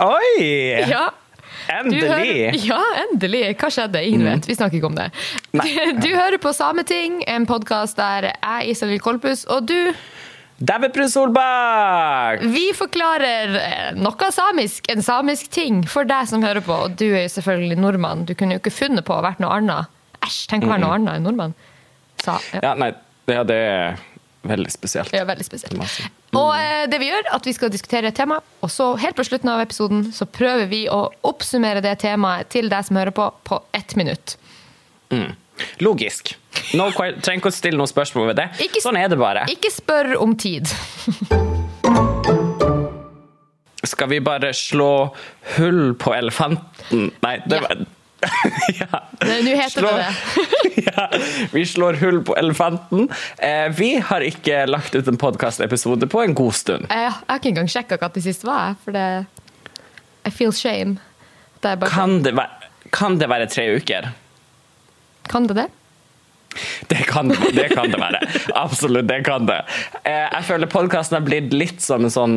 Oi! Ja. Endelig! hører, ja, endelig. Hva skjedde? Ingen vet. Vi snakker ikke om det. Nei. Du, hører på Sameting, en podkast der jeg, Isabel Kolpus, og du Davidbrun Solberg! Vi forklarer eh, noe samisk, en samisk ting, for deg som hører på. Og du er jo selvfølgelig nordmann. Du kunne jo ikke funnet på å vært noe annet. Æsj, tenk å være noe annet enn nordmann. Sa, ja. Ja, nei, ja, det er veldig spesielt. Ja, veldig spesielt. Mm. Og eh, det vi gjør, at vi skal diskutere et tema, og så helt på slutten av episoden så prøver vi å oppsummere det temaet til deg som hører på, på ett minutt. Logisk. No, trenger ikke å stille noen spørsmål ved det. Ikke- Sånn er det bare. Ikke spør om tid. Skal vi bare slå hull på elefanten? Nei, det Ja. var ja. Nå heter Slå- det det. ja, vi slår hull på elefanten. Eh, vi har ikke lagt ut en podkastepisode på en god stund. Jeg, jeg har ikke engang sjekka hva det siste var, for det I feel shame. Det Kan det, være, kan det være tre uker? kan det det? Det kan det, kan det være. Absolutt, det kan det. Eh, jeg føler podkasten har blitt litt som en sånn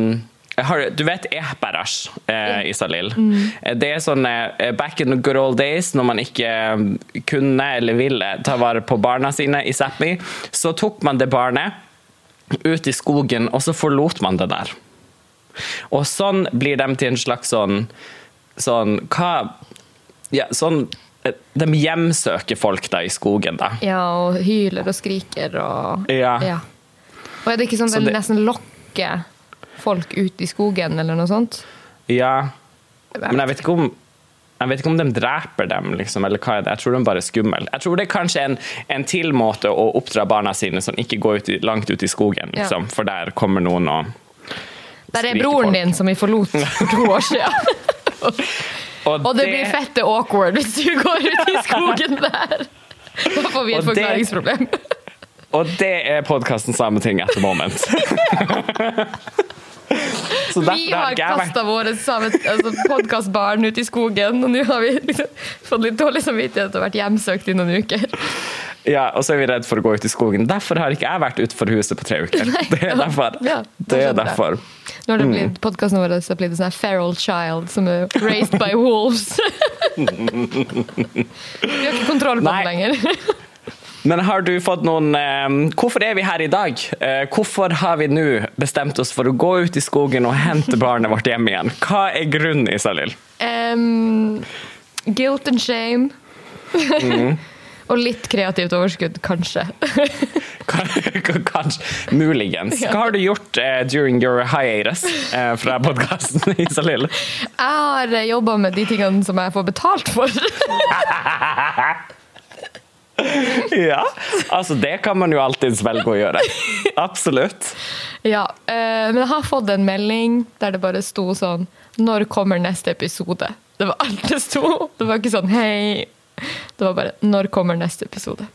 har, du vet Ehberash, eh, Isalill. Mm. Det er sånn eh, back in the good old days, når man ikke eh, kunne eller ville ta vare på barna sine i Sápmi, så tok man det barnet ut i skogen, og så forlot man det der. Og sånn blir de til en slags sånn Sånn Hva Ja, sånn eh, De hjemsøker folk da i skogen, da. Ja, og hyler og skriker og Ja. Og er det ikke sånn Så det- nesten lokker folk ut i skogen, eller noe sånt? Ja, men jeg vet ikke om jeg vet ikke om de dreper dem, liksom, eller hva er det? Jeg tror de bare er skumle. Jeg tror det er kanskje en, en til måte å oppdra barna sine som ikke går ut i, langt ut i skogen, liksom, for der kommer noen og Der er broren folk. din som vi forlot for to år siden. Og det blir fette awkward hvis du går ut i skogen der. Da får vi et forklaringsproblem. Og det er podkasten Sameting etter moment. Så Vi har kasta våre altså, podkastbarn ut i skogen, og nå har vi liksom fått litt dårlig samvittighet og vært hjemsøkt i noen uker. Ja, og så er vi redd for å gå ut i skogen. Derfor har ikke jeg vært utenfor huset på tre uker. Det er derfor. Ja, Det er derfor. Nå har det blitt podkasten vår så blir det sånn feral child som er raised by wolves. vi har ikke kontroll på Nei. den lenger. Men har du fått noen eh, Hvorfor er vi her i dag? Eh, hvorfor har vi nå bestemt oss for å gå ut i skogen og hente barnet vårt hjem igjen? Hva er grunnen, Isalill? Um, guilt and shame. Mm. og litt kreativt overskudd, kanskje. Kanskje. Muligens. Hva har du gjort eh, during your hiatus eh, fra podkasten, Isalill? Jeg har jobba med de tingene som jeg får betalt for. Ja, altså det kan man jo alltids velge å gjøre. Absolutt. ja, eh, Men jeg har fått en melding der det bare sto sånn Når kommer neste episode? Det var alt det sto. Det var ikke sånn hei. Det var bare Når kommer neste episode?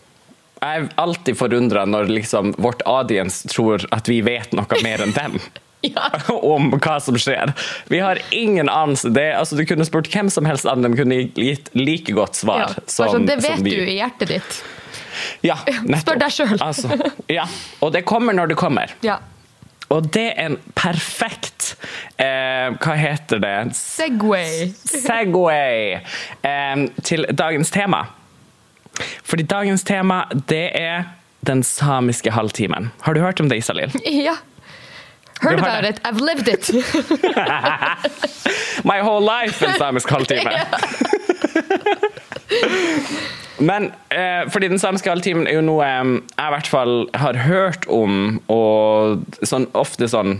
Jeg er alltid forundra når liksom vårt audience tror at vi vet noe mer enn dem. Ja. om hva som skjer. Vi har ingen anelse. Det, altså, du kunne spurt hvem som helst av de kunne gitt like godt svar. Ja. som, sånn, det vet vi. du i hjertet ditt. Ja, nettopp. Spør deg selv. Altså, ja. Og det kommer når det kommer. Ja. Og det er en perfekt eh, Hva heter det? Segway. Segway eh, til dagens tema. Fordi dagens tema, det er den samiske halvtimen. Har du hørt om det, Isalill? Ja. Heard about det. it. I've lived it. My whole life en samisk halvtime. Men eh, fordi den samiske halvtimen er jo noe jeg i hvert fall har hørt om, og sånn, ofte sånn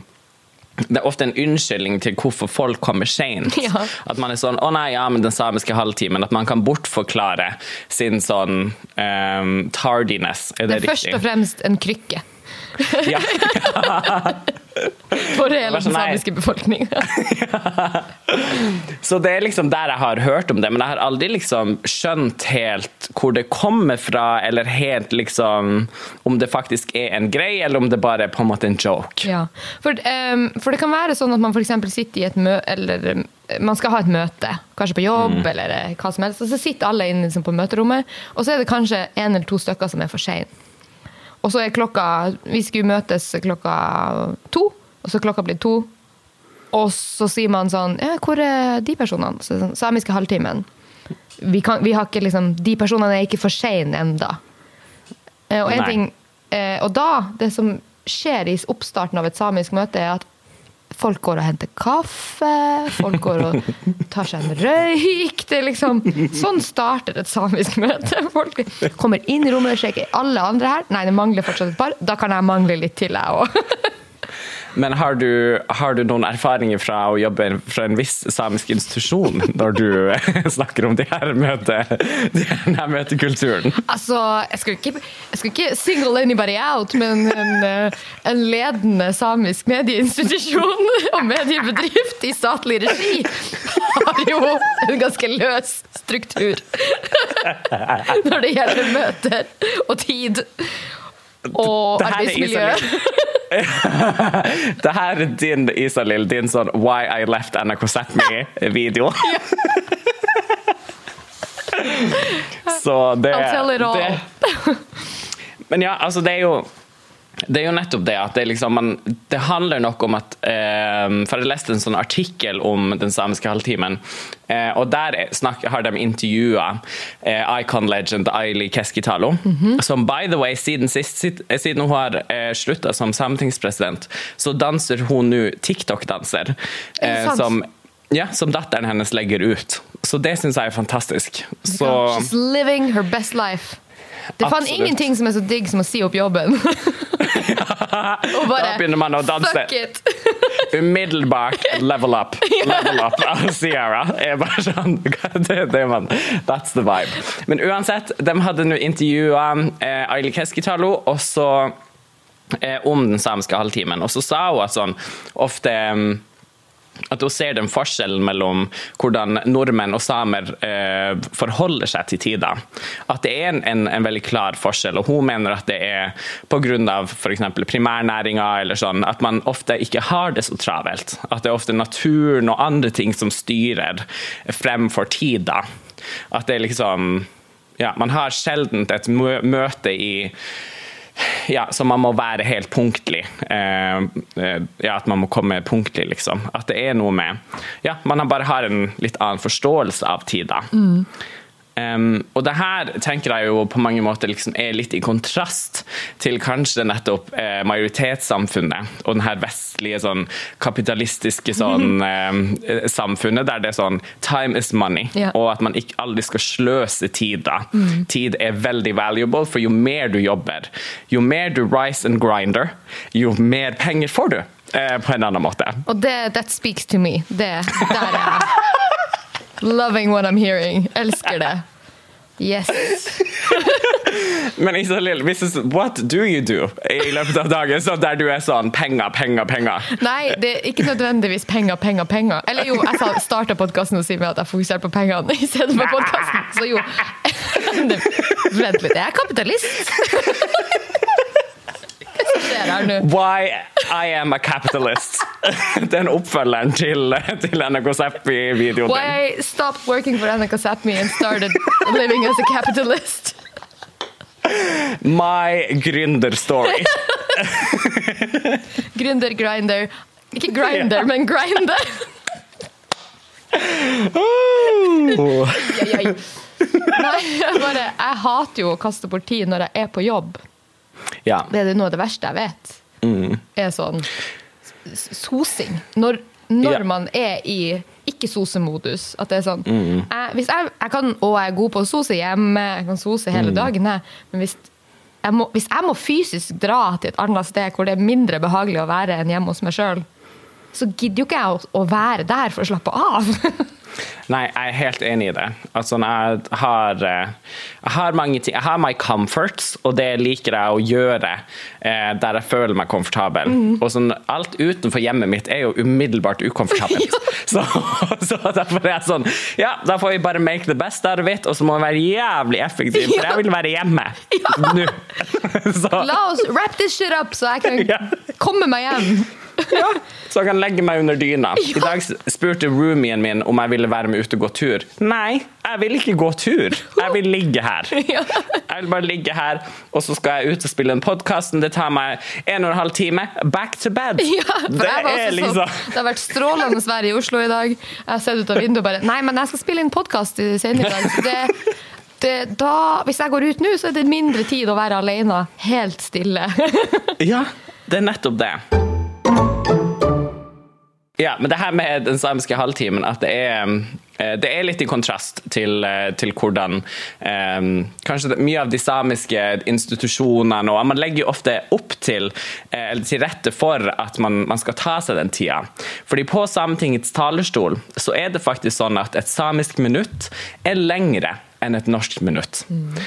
det er ofte en unnskyldning til hvorfor folk kommer seint. Ja. At man er sånn 'Å nei, ja, men den samiske halvtimen'. At man kan bortforklare sin sånn eh, tardiness. Er Det det, er først og fremst en krykke Ja. for hele den samiske befolkninga. Så det er liksom der jeg har hørt om det, men jeg har aldri liksom skjønt helt hvor det kommer fra, eller helt liksom om det faktisk er en greie, eller om det bare er på en måte en joke. Ja. For, um, for det kan være sånn at man f.eks. sitter i et møte Eller man skal ha et møte, kanskje på jobb eller eh, hva som helst, og så sitter alle inne liksom, på møterommet, og så er det kanskje en eller to stykker som er for sein. Og så er klokka Vi skulle møtes klokka to, og så klokka blir to. og så sier man sånn ja, Hvor er de personene? Så, sånn, Samiske halvtimen. Vi, kan, vi har ikke liksom De personene er ikke for seine enda. Eh, og en ting eh, Og da, det som skjer i oppstarten av et samisk møte, er at folk går og henter kaffe, folk går og tar seg en røyk. Det er liksom, sånn starter et samisk møte. Folk kommer inn i rommet og sjekker alle andre her. Nei, det mangler fortsatt et par. Da kan jeg mangle litt til, jeg òg. Men har du, har du noen erfaringer fra å jobbe fra en viss samisk institusjon når du snakker om de her møte, de her møtekulturen? Altså, jeg skal, ikke, jeg skal ikke single anybody out, men en, eh, en ledende samisk medieinstitusjon og mediebedrift i statlig regi har jo en ganske løs struktur når det gjelder møter og tid. Og arbeidsmiljø. Det her er din Isalill, din sånn Why I Left NRK Me-video. Så det, I'll tell it all. det Men ja, altså det er jo det er jo nettopp det at det, liksom, man, det handler nok om at eh, For jeg leste en sånn artikkel om den samiske halvtimen, eh, og der snak, har de intervjua eh, Icon Legend Aili Keskitalo, som by the way, siden sist, eh, siden hun har eh, slutta som sametingspresident, så danser hun nå TikTok-danser. Er Eh, som, ja, som datteren hennes legger ut. Så det syns jeg er fantastisk. Så She's living her best life. Det faen Absolutt. ingenting som er så digg som å si opp jobben. Og bare Da begynner man å danse. Fuck it! umiddelbart level up. Level up av Sierra. Er bare sånn, det, det man, that's the vibe. Men uansett, de hadde nå intervjua eh, Aili Keskitalo også eh, om den samiske halvtimen, og så sa hun at sånn ofte mm, at hun ser den forskjellen mellom hvordan nordmenn og samer eh, forholder seg til tida. At det er en, en, en veldig klar forskjell, og hun mener at det er pga. f.eks. primærnæringa eller sånn, at man ofte ikke har det så travelt. At det er ofte naturen og andre ting som styrer fremfor tida. At det er liksom Ja, man har sjelden et møte i ja, så man må være helt punktlig. Eh, eh, ja, at man må komme punktlig, liksom. At det er noe med Ja, man bare har en litt annen forståelse av tida. Um, og det her tenker jeg jo på mange måter liksom er litt i kontrast til kanskje nettopp eh, majoritetssamfunnet og den her vestlige sånn kapitalistiske sånn eh, samfunnet der det er sånn time is money, Ja. og at man ikke aldri skal sløse tid da. Tid er veldig valuable, for jo mer du jobber, jo mer du rise and grinder, jo mer penger får du. Eh, på en annen måte. Og det, that speaks to me. Det, der er. Loving what I'm hearing. Elsker det. Yes. Men Isalill, what do you do i løpet av dagen så der du er sånn penger, penger, penger? Nei, det er ikke nødvendigvis penger, penger, penger. Eller jo, jeg starta podkasten og sier meg at jeg fokuserer på pengene i stedet for podkasten. Så jo. Vent litt, jeg er kapitalist. Som skjer her nå? Why I am a capitalist. Den oppfølgeren til, til NRK Zappi-videoen Why. I stopped working for NRK Sápmi and started living as a capitalist. My gründer story. Gründer, grinder. Ikke grinder, men grinder. Oh. Nei, jeg, bare, jeg hater jo å kaste bort tid når jeg er på jobb. Ja. Det er noe av det verste jeg vet. Er sånn sosing. Når, når Ja. man er i ikke-sosemodus. At det er sånn jeg, hvis jeg, jeg kan, Og jeg er god på å sose hjemme, jeg kan sose hele dagen, jeg. men hvis jeg, må, hvis jeg må fysisk dra til et annet sted hvor det er mindre behagelig å være enn hjemme hos meg sjøl, så gidder jo ikke jeg å, å være der for å slappe av. Nei, jeg er helt enig i det. Altså, jeg, har, eh, jeg har mange ting Jeg har my comforts, og det liker jeg å gjøre eh, der jeg føler meg komfortabel. Og sånn, alt utenfor hjemmet mitt er jo umiddelbart ukomfortabelt. så, så derfor er jeg sånn Ja, da får vi bare make the best out of it, og så må vi være jævlig effektive, for jeg vil være hjemme nå. så La oss wrap this shit up, så jeg Ja. kan komme meg hjem. Så jeg kan legge meg under dyna. I dag spurte roomien min om jeg ville være med ut og gå tur. Nei, jeg vil ikke gå tur. Jeg vil ligge her. Ja. Jeg vil bare ligge her, og så skal jeg ut og spille en podkast. Det tar meg en og en halv time. Back to bed. Ja, det er liksom det har vært strålende vær i Oslo i dag. Jeg har sett ut av vinduet og bare Nei, men jeg skal spille inn podkast senere i dag. Det, det, da, hvis jeg går ut nå, så er det mindre tid å være alene. Helt stille. Ja, det er nettopp det. Ja, men det her med den samiske halvtimen, at det er, eh, det er litt i kontrast til, eh, til hvordan eh, kanskje mye av de samiske institusjonene og Man legger jo ofte opp til, eh, til rette for at man, man skal ta seg den tida. Fordi på Sametingets talerstol så er det faktisk sånn at et samisk minutt er lengre enn et norsk minutt. Eh,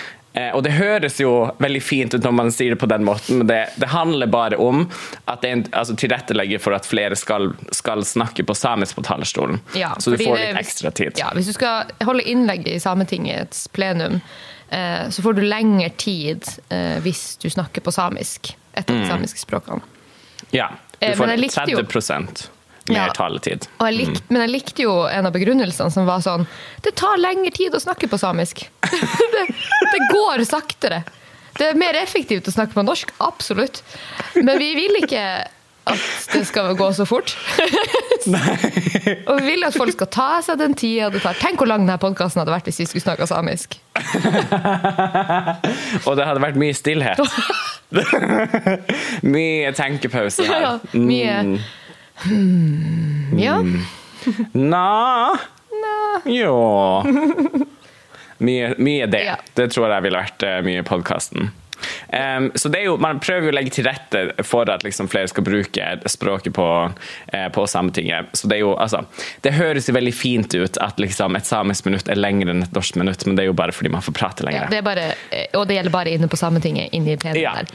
og det høres jo veldig fint ut når man sier det på den måten, men det, det handler bare om at det er en, altså, tilrettelegger for at flere skal, skal snakke på samisk på talerstolen. Ja, så du får får det- litt ekstra tid. Ja, hvis du skal holde innlegg i Sametingets plenum, eh, så får du lengre tid eh, hvis du snakker på samisk. Et av de samiske språkene. Ja, du Eh, får men jeg likte jo- 30 mer Ja. taletid. Jeg mm. Men jeg likte jo en av begrunnelsene som var sånn Det tar lengre tid å snakke på samisk. det, det går saktere. Det er mer effektivt å snakke på norsk, absolutt. Men vi vil ikke at det skal gå så fort. og vi vil at folk skal ta seg den tida det tar. Tenk hvor lang denne podkasten hadde vært hvis vi skulle snakka samisk. Og det hadde vært mye stillhet. mye tenkepause her. Ja, mye hmm, Ja. Na Jo. Mye, mye det. Ja. Det tror jeg ville vært mye i podkasten. Så det er jo, Man prøver jo å legge til rette for at liksom flere skal bruke språket på, eh, på Sametinget. Så Det er jo, altså, det høres jo veldig fint ut at liksom et samisk minutt er lengre enn et norsk minutt, men det er jo bare fordi man får prate ja lenger. det er bare, eh, og det gjelder bare inne på Sametinget. Inne i Ja. der.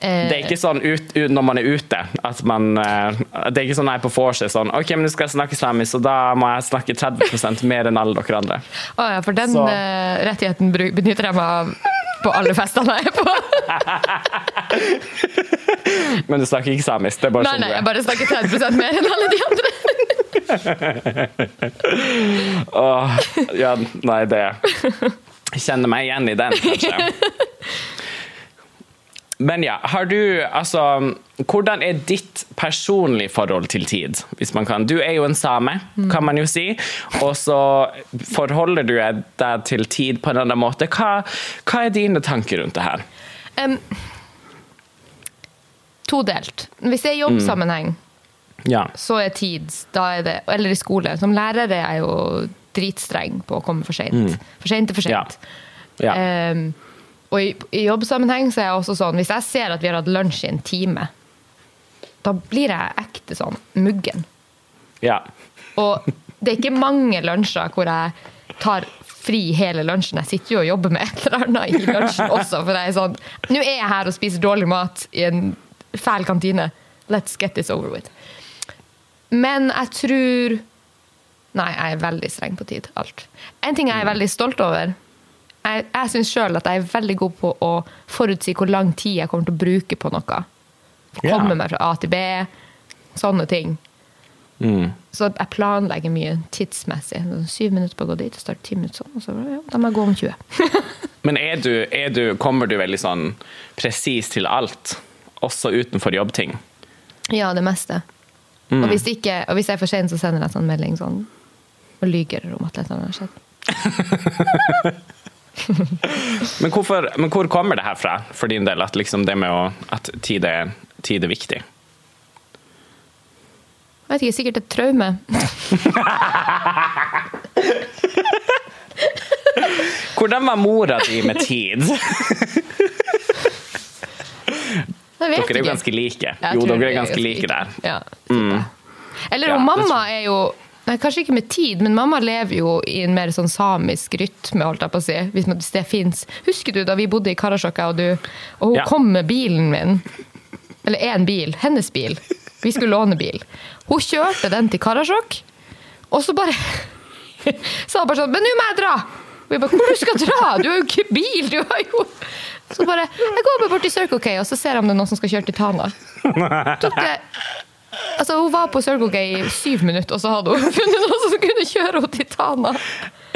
Eh, Det er ikke sånn ut, ut, når man er ute at man eh, Det er ikke sånn her på vorset sånn OK, men nå skal jeg snakke samisk, og da må jeg snakke 30% mer enn alle dere andre. Å ja, for den Så- eh, rettigheten benytter jeg meg av på alle festene jeg er på. Men du snakker ikke samisk. Det er bare Nei, sånn nei, du jeg er. bare snakker 30 mer enn alle de andre. Åh, ja, nei, det Jeg kjenner meg igjen i den, kanskje. Men ja, har du Altså, hvordan er ditt personlige forhold til tid? Hvis man kan. Du er jo en same, kan man jo si. Og så forholder du deg til tid på en annen måte. Hva, hva er dine tanker rundt det her? Um, todelt. Hvis det er jobbsammenheng, Ja. så er tid da er det, Eller i skole. Som lærer er jeg jo dritstreng på å komme for seint. For seint er for seint. Ja. ja. Um, og i, i jobbsammenheng så er jeg også sånn Hvis jeg ser at vi har hatt lunsj i en time, da blir jeg ekte sånn muggen. ja. Og det er ikke mange lunsjer hvor jeg tar fri hele lunsjen. Jeg sitter jo og jobber med et eller annet i lunsjen også. For jeg er sånn Nå er jeg her og spiser dårlig mat i en fæl kantine. Let's get this over with. Men jeg tror Nei, jeg er veldig streng på tid. Alt. En ting jeg er veldig stolt over Jeg, jeg syns sjøl at jeg er veldig god på å forutsi hvor lang tid jeg kommer til å bruke på noe. Ja. Komme meg fra A til B. Sånne ting. Mm. Så jeg planlegger mye tidsmessig. Syv minutter på å gå dit og starte ti minutter sånn. Og så ja, da må jeg gå om 20. Men er du, er du, kommer du veldig sånn presis til alt? Også utenfor jobbting? Ja, det meste. Mm. Og, hvis ikke, og hvis jeg er for sen, så sender jeg sånn melding sånn og lyger om at et har skjedd. Men, hvorfor, men hvor kommer det her fra, for din del, at, liksom det med å, at tid er, tid er viktig? Jeg vet ikke, sikkert et traume. Hvordan var mora di med tid? Dere er jo ganske like. Jo, dere er ganske like der. Ja, mm. Eller Ja, mamma er jo Nei, Kanskje ikke med tid, men mamma lever jo i en mer sånn samisk rytme, holdt jeg på å si. Hvis, det fins. Husker du da vi bodde i Karasjok, og du, og hun Ja. kom med bilen min? Eller én bil. Hennes bil. Vi skulle låne bil. Hun kjørte den til Karasjok, og så bare sa hun bare sånn Men nå må jeg dra! Og vi bare Hvor du skal dra? Du har jo ikke bil! Du har jo Så bare Jeg går bare bort til Circle K, og så ser jeg om det er noen som skal kjøre til Tana. Tok det Altså, Hun var på Circle K i syv minutter, og så hadde hun funnet noen som kunne kjøre henne til Tana.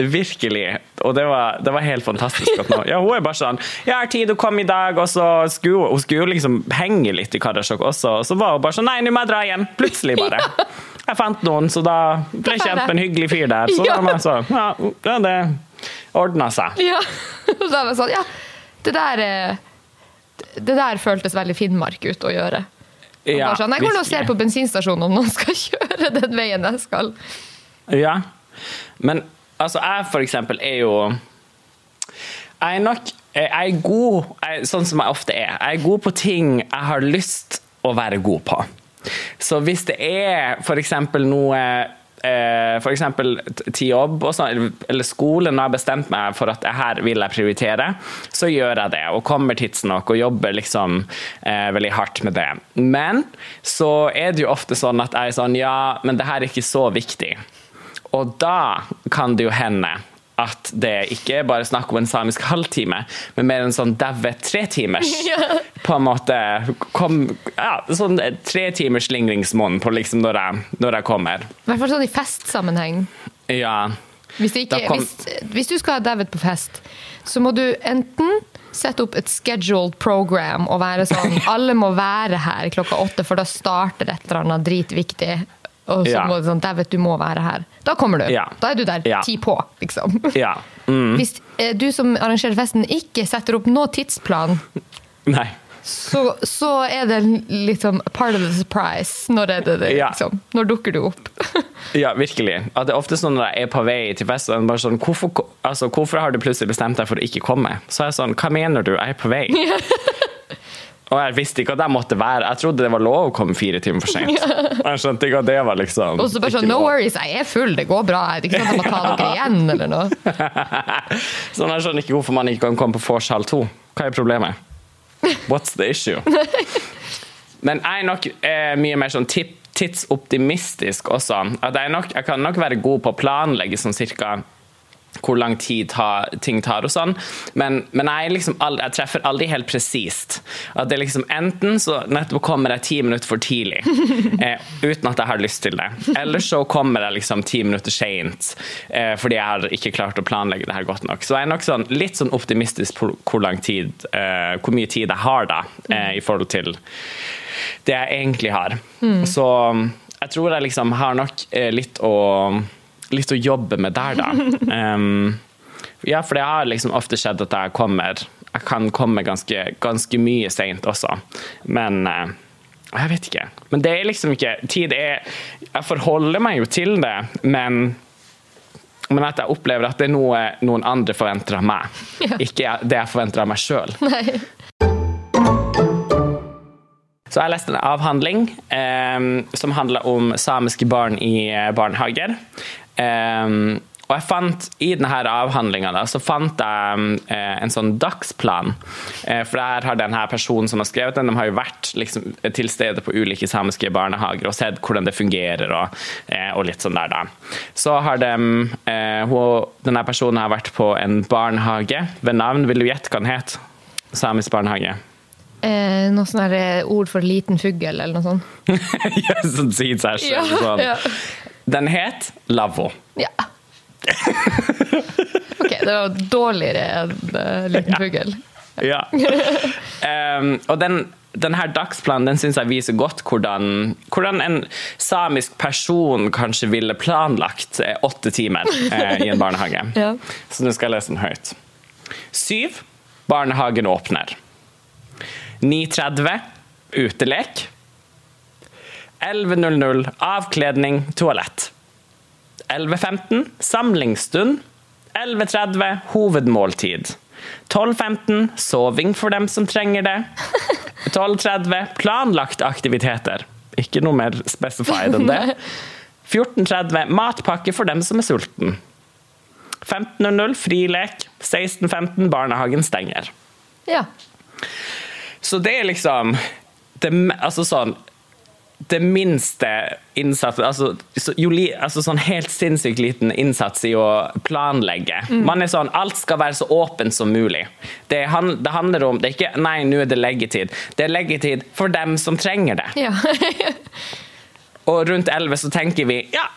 Virkelig. Og det var, det var helt fantastisk. Ja, hun er bare sånn 'Jeg har tid å komme i dag', og så skulle hun, skulle liksom henge litt i Karasjok også, og så var hun bare sånn 'Nei, nå må jeg dra igjen'. Plutselig, bare. Jeg fant noen, så da ble jeg kjent med en hyggelig fyr der. Så Ja. da var jeg sånn Ja, ja det ordna seg. Ja. Og da var jeg sånn, ja, det der, eh, det der føltes veldig Finnmark ut å gjøre. Ja, sånn, jeg går nå og ser på bensinstasjonen om noen skal kjøre den veien jeg skal. Ja. Men altså, jeg for eksempel er jo Jeg er nok Jeg er god, jeg, sånn som jeg ofte er. Jeg er god på ting jeg har lyst å være god på. Så hvis det er eksempel noe eh, for eksempel til jobb sånn, eller- skolen har bestemt meg for at her vil jeg prioritere, så gjør jeg det og kommer tidsnok og jobber liksom eh, veldig hardt med det. Men så er det jo ofte sånn at jeg er sånn Ja, men det her er ikke så viktig. Og da kan det jo hende at det ikke er bare snakk om en samisk halvtime, men mer en sånn daue tretimers. På en måte kom, ja, sånn tre timers slingringsmonn på liksom når jeg, når jeg kommer. I hvert fall sånn i festsammenheng. Ja. Hvis, ikke, kom- hvis, hvis du skal ha David på fest, så må du enten sette opp et scheduled program og være sånn Alle må være her klokka åtte, for da starter et eller annet dritviktig. Og så Ja. må du sånn David, du må være her. Da kommer du. Ja. Da er du der Ja. ti på, liksom. ja. Mm. Hvis eh, du som arrangerer festen, ikke setter opp noen tidsplan, Nei. så, så er det liksom part of the surprise. Når det det, Ja. liksom? Når dukker du opp? Ja, virkelig. At det er ofte sånn når jeg er på vei til festen, bare sånn hvorfor, altså, hvorfor har du plutselig bestemt deg for å ikke komme? Så er jeg sånn Hva mener du? Jeg er på vei. Og jeg visste ikke at jeg måtte være Jeg trodde det var lov å komme fire timer for sent. Jeg skjønte ikke at det var liksom Og så bare sånn, no worries, jeg er full, det går bra. Det er ikke sånn at jeg må ta dere igjen, eller noe. Sånn, jeg skjønner ikke hvorfor man ikke kan komme på vors halv to. Hva er problemet? What's the issue? Men jeg er nok eh, mye mer sånn tidsoptimistisk også. At jeg, nok, jeg kan nok være god på å planlegge sånn cirka hvor lang tid ta, ting tar og sånn. Men, men jeg, liksom aldri, jeg treffer aldri helt presist. At det er liksom enten så nettopp kommer jeg ti minutter for tidlig, eh, uten at jeg har lyst til det. Eller så kommer jeg liksom ti minutter seint, eh, fordi jeg har ikke klart å planlegge det her godt nok. Så jeg er nok sånn, litt sånn optimistisk på hvor tid, eh, hvor mye tid jeg har da, eh, i forhold til det jeg egentlig har. Så jeg tror jeg liksom har nok eh, litt å litt å jobbe med der, da. Um, ja, for det har liksom ofte skjedd at jeg kommer Jeg kan komme ganske, ganske mye seint også. Men uh, jeg vet ikke. Men det er liksom ikke Tid er Jeg forholder meg jo til det, men men at jeg opplever at det er noe noen andre forventer av meg. Ja. Ikke det jeg forventer av meg sjøl. Så jeg leste en avhandling eh, som handla om samiske barn i eh, barnehager. Eh, og jeg fant, I denne avhandlinga så fant jeg eh, en sånn dagsplan. Eh, for der har denne personen som har skrevet den, de har jo vært liksom, til stede på ulike samiske barnehager og sett hvordan det fungerer. og, eh, og litt sånn der da. Så har de, hun, denne personen har vært på en barnehage ved navn. Vil du gjette hva den het? Samisk barnehage. Eh, noe sånn ord for liten fugl, eller noe sånt. ja, som sier seg selv. Ja, Sånn. ja. Den het Lavvo. Ja. Ok, det var dårligere enn uh, liten fugl. Ja. Em, og den, den her dagsplanen den syns jeg viser godt hvordan, hvordan en samisk person kanskje ville planlagt eh, åtte timer eh, i en barnehage. Ja. Så nå skal jeg lese den høyt. Syv. Barnehagen åpner. 9.30 utelek. 11.00 avkledning, toalett. 11.15 samlingsstund. 11.30 hovedmåltid. 12.15 soving for dem som trenger det. 12.30 planlagte aktiviteter. Ikke noe mer specified enn det. 14.30 matpakke for dem som er sulten. 15.00 frilek. 16.15 barnehagen stenger. Ja. Så det er liksom det, altså sånn, det minste innsats altså, så, jo altså sånn helt sinnssykt liten innsats i å planlegge. Man er sånn, Alt skal være så åpent som mulig. Det, han, det handler om det er ikke Nei, nå er det leggetid. Det er leggetid for dem som trenger det. ja. Og rundt 11 så tenker vi ja,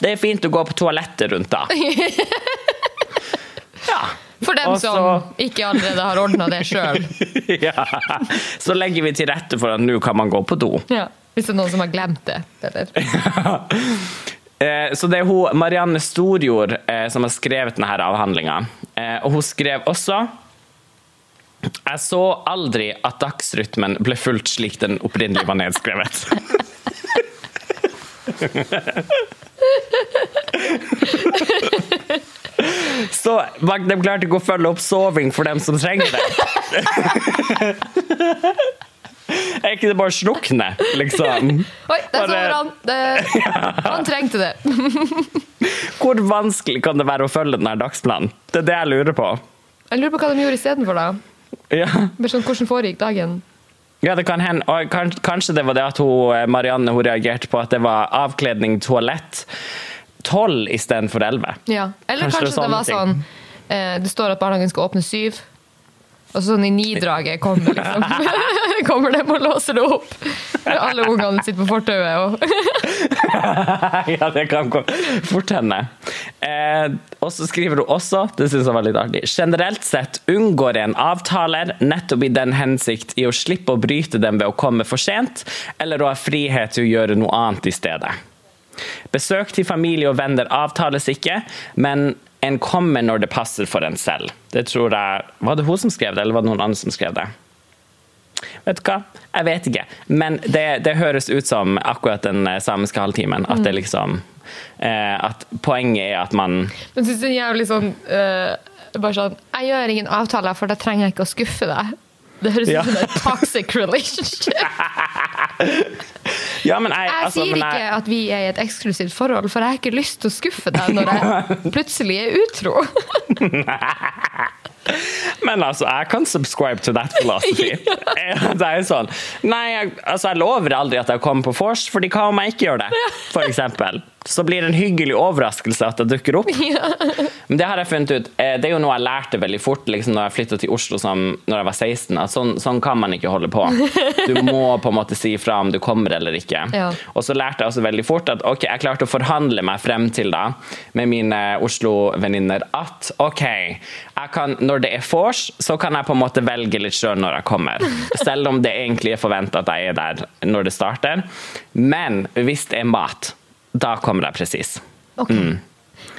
det er fint å gå på toalettet rundt da. Ja. For dem Også... som ikke allerede har ordna det sjøl. ja. Så legger vi til rette for at nå kan man gå på do. Ja. Hvis det er noen som har glemt det. Eller? Eh, Så det er hun, Marianne Storjord eh, som har skrevet denne avhandlinga. Eh, Og hun skrev også Jeg så aldri at dagsrytmen ble fulgt slik den opprinnelig var nedskrevet. Så de klarte ikke å følge opp soving for dem som trenger det. Ikke det bare å slukne, liksom? Oi, der sover han! Det, han trengte det. Hvor vanskelig kan det være å følge denne dagsplanen? Det er det jeg lurer på. Jeg lurer på hva de gjorde istedenfor, da. Ja, sånn, Hvordan foregikk dagen? ja det kan hende. Og kanskje det var det at hun, eh, Marianne hun reagerte på at det var avkledning, toalett, tolv istedenfor elleve. Ja. Eller Kanskje det kanskje, det, det var ting. sånn eh, Det står at barnehagen skal åpne syv. Og sånn i ni-draget kommer, liksom. kommer de og låser det opp. Alle ungene sitter på fortauet og ja, det kan gå fort hende. Eh, og så skriver hun også, det synes jeg var litt artig, generelt sett unngår en avtaler nettopp i den hensikt i å slippe å bryte dem ved å komme for sent, eller å ha frihet til å gjøre noe annet i stedet. Besøk til familie og venner avtales ikke, men en kommer når det passer for en selv. Det tror jeg, Var det hun som skrev det, eller var det noen andre som skrev det? Vet du hva? Jeg vet ikke. Men det, det høres ut som akkurat den eh, samiske halvtimen. At det liksom eh, At poenget er at man Men syns det er jævlig sånn eh, Bare sånn Jeg gjør ingen avtaler, for da trenger jeg ikke å skuffe deg. Det høres ut Ja. som en toxic relationship. Ja, men jeg, Jeg altså, sier men ikke jeg, at vi er i et eksklusivt forhold, for jeg har ikke lyst til å skuffe deg når jeg plutselig er utro. Men altså, jeg kan subscribe to that philosophy. Det er sånn Nei, jeg, altså, jeg lover aldri at jeg kommer på vors, fordi hva om jeg ikke gjør det? For eksempel. Så blir det en hyggelig overraskelse at det dukker opp. Men det har jeg funnet ut eh, Det er jo noe jeg lærte veldig fort liksom, når jeg flytta til Oslo som, når jeg var 16. At sånn, sånn kan man ikke holde på. Du må på en måte si fra om du kommer eller ikke. Ja. Og så lærte jeg også veldig fort at ok, jeg klarte å forhandle meg frem til da med mine Oslo-venninner at ok, kan, når det er vors, så kan jeg på en måte velge litt sjøl når jeg kommer. Selv om det egentlig er forventa at jeg er der når det starter. Men hvis det er mat, da kommer det presis. Ok.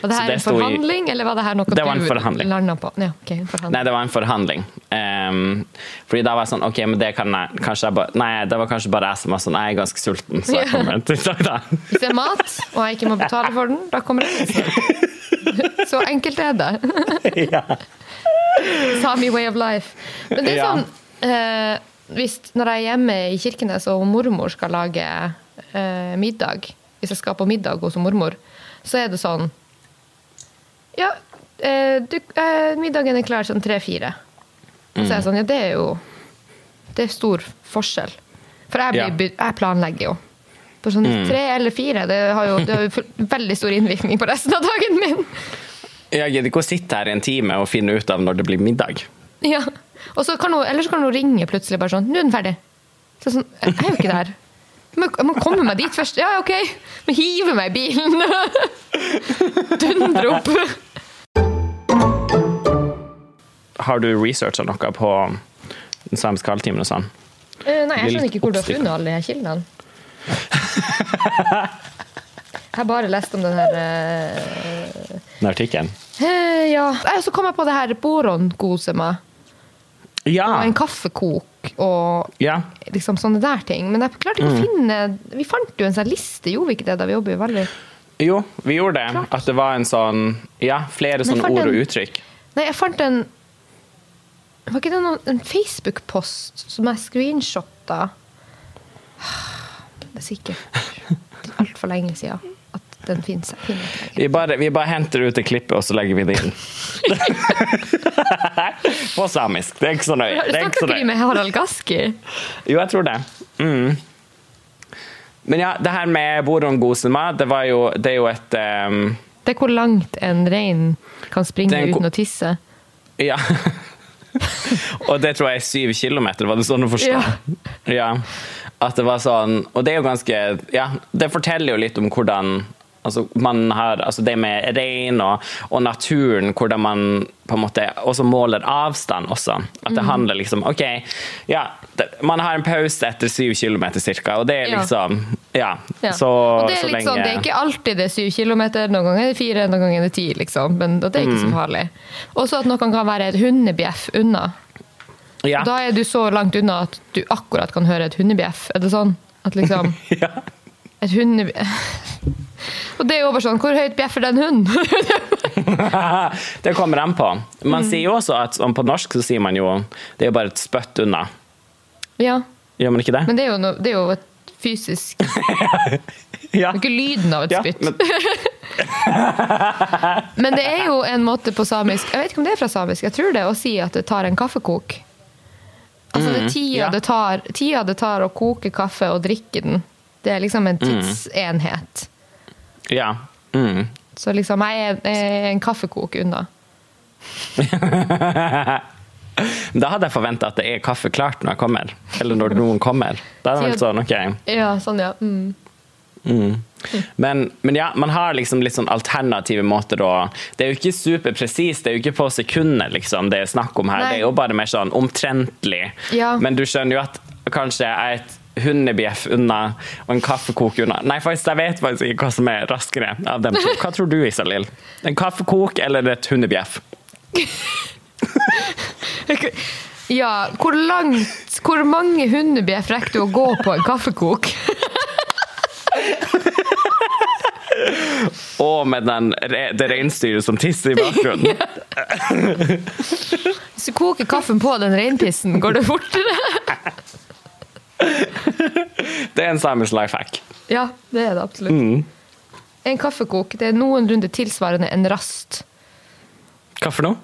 Var det her det en forhandling, i- eller var det her noe Det var en du landa på? Ja, okay, en. Nei, det var en forhandling. Um, fordi da var jeg sånn OK, men det kan jeg kanskje jeg bare Nei, det var kanskje bare jeg som var sånn Jeg er ganske sulten, så jeg kommer til tirsdag, da. Hvis det er mat, og jeg ikke må betale for den, da kommer det pizza. Så enkelt er det. ja. Sami way of life. Men det er sånn uh, hvis, Når jeg er hjemme i Kirkenes og mormor skal lage uh, middag, hvis jeg skal på middag hos mormor, så er det sånn Ja, eh, du, eh, middagen er klar sånn tre-fire. Så er jeg sånn Ja, det er jo Det er stor forskjell. For jeg, blir, jeg planlegger jo. For sånn tre eller fire, det har jo, det har jo veldig stor innvirkning på resten av dagen min. Jeg gidder ikke å sitte her en time og finne ut av når det blir middag. Ja. Og så kan hun, eller så kan hun ringe plutselig bare sånn 'Nå er den ferdig.' Så sånn, jeg er jo ikke der. Jeg må, komme meg dit først. Ja, OK. Men hive meg i bilen. Dundre opp. Har du researcha noe på den samiske halvtimen og sånn? Uh, Nei, jeg skjønner ikke hvor du har funnet alle de her kildene. Jeg har bare lest om den her uh, Den artikkelen? Uh, Ja. Så kom jeg på det her boron-gosema. Ja. Og en kaffekok og ja. liksom sånne der ting. Men jeg klarte ikke å finne Vi fant jo en sånn liste, gjorde vi ikke det da vi jobber jo veldig Jo, vi gjorde det. At det var en sånn Ja, flere sånne ord og uttrykk. Nei, jeg fant en Var ikke det noen, en Facebook-post som jeg screenshotta? Det er sikkert altfor lenge siden den finnes. Vi bare, vi bare henter ut det klippet, og så legger vi det inn. på samisk. Det er ikke så nøye. Du er ikke nøye. med Harald Gaski? Jo, jeg tror det. Mm. Men ja, det her med boron gosema, det var jo Det er jo et um, Det er hvor langt en rein kan springe Det er en uten å tisse. Ja. og det tror jeg er syv kilometer, var det sånn å forstå? Ja. Ja. At det var sånn Og det er jo ganske Ja, det forteller jo litt om hvordan Altså, man har, altså det med rein og, og, naturen, hvordan man på en måte også måler avstand også. At det mm. handler liksom OK, ja, det, man har en pause etter syv kilometer ca., og det er liksom Ja. ja. Så, og det er, liksom, lenge... det er ikke alltid det er syv kilometer, noen ganger er det fire, noen ganger er det ti, liksom. Men det er ikke mm. så farlig. Også at noen kan være et hundebjeff unna. Ja. Da er du så langt unna at du akkurat kan høre et hundebjeff. Er det sånn? At liksom ja. Et hundebjeff Og det er jo bare sånn Hvor høyt bjeffer den hunden? det kommer an på. Man mm. sier jo også at på norsk så sier man jo det er jo bare et spøtt unna. Ja. Gjør man ikke det? Men det er jo, no, det er jo et fysisk ja. Ikke lyden av et ja, spytt. Men... men... det er jo en måte på samisk Jeg vet ikke om det er fra samisk, jeg tror det å si at det tar en kaffekok. Altså det er mm, tida, ja. det tar, tida det tar å koke kaffe og drikke den. Det er liksom en mm. tidsenhet. Ja. Mm. Så liksom, jeg er en kaffekok unna. da hadde jeg forventa at det er kaffe klart når jeg kommer. Eller når noen kommer. Da er det vel sånn, ok. Ja, sånn, ja. Mm. Mm. Men, men, ja, man har liksom litt sånn alternative måter å Det er jo ikke superpresist, det er jo ikke på sekundet liksom, det er snakk om her. Nei. Det er jo bare mer sånn omtrentlig. Ja. Men du skjønner jo at kanskje jeg et hundebjeff unna og en kaffekok unna. Nei, faktisk, jeg vet faktisk ikke hva som er raskere av dem to. Hva tror du, Isalill? En kaffekok eller et hundebjeff? ja, hvor langt Hvor mange hundebjeff rekker du å gå på en kaffekok? Og med den, det reinsdyret som tisser i bakgrunnen. Hvis du koker kaffen på den reinpissen, går det fortere? Det er en samisk life hack. Ja, det er det absolutt. Mm. En kaffekok det er noenlunde tilsvarende en rast. Hva for noe?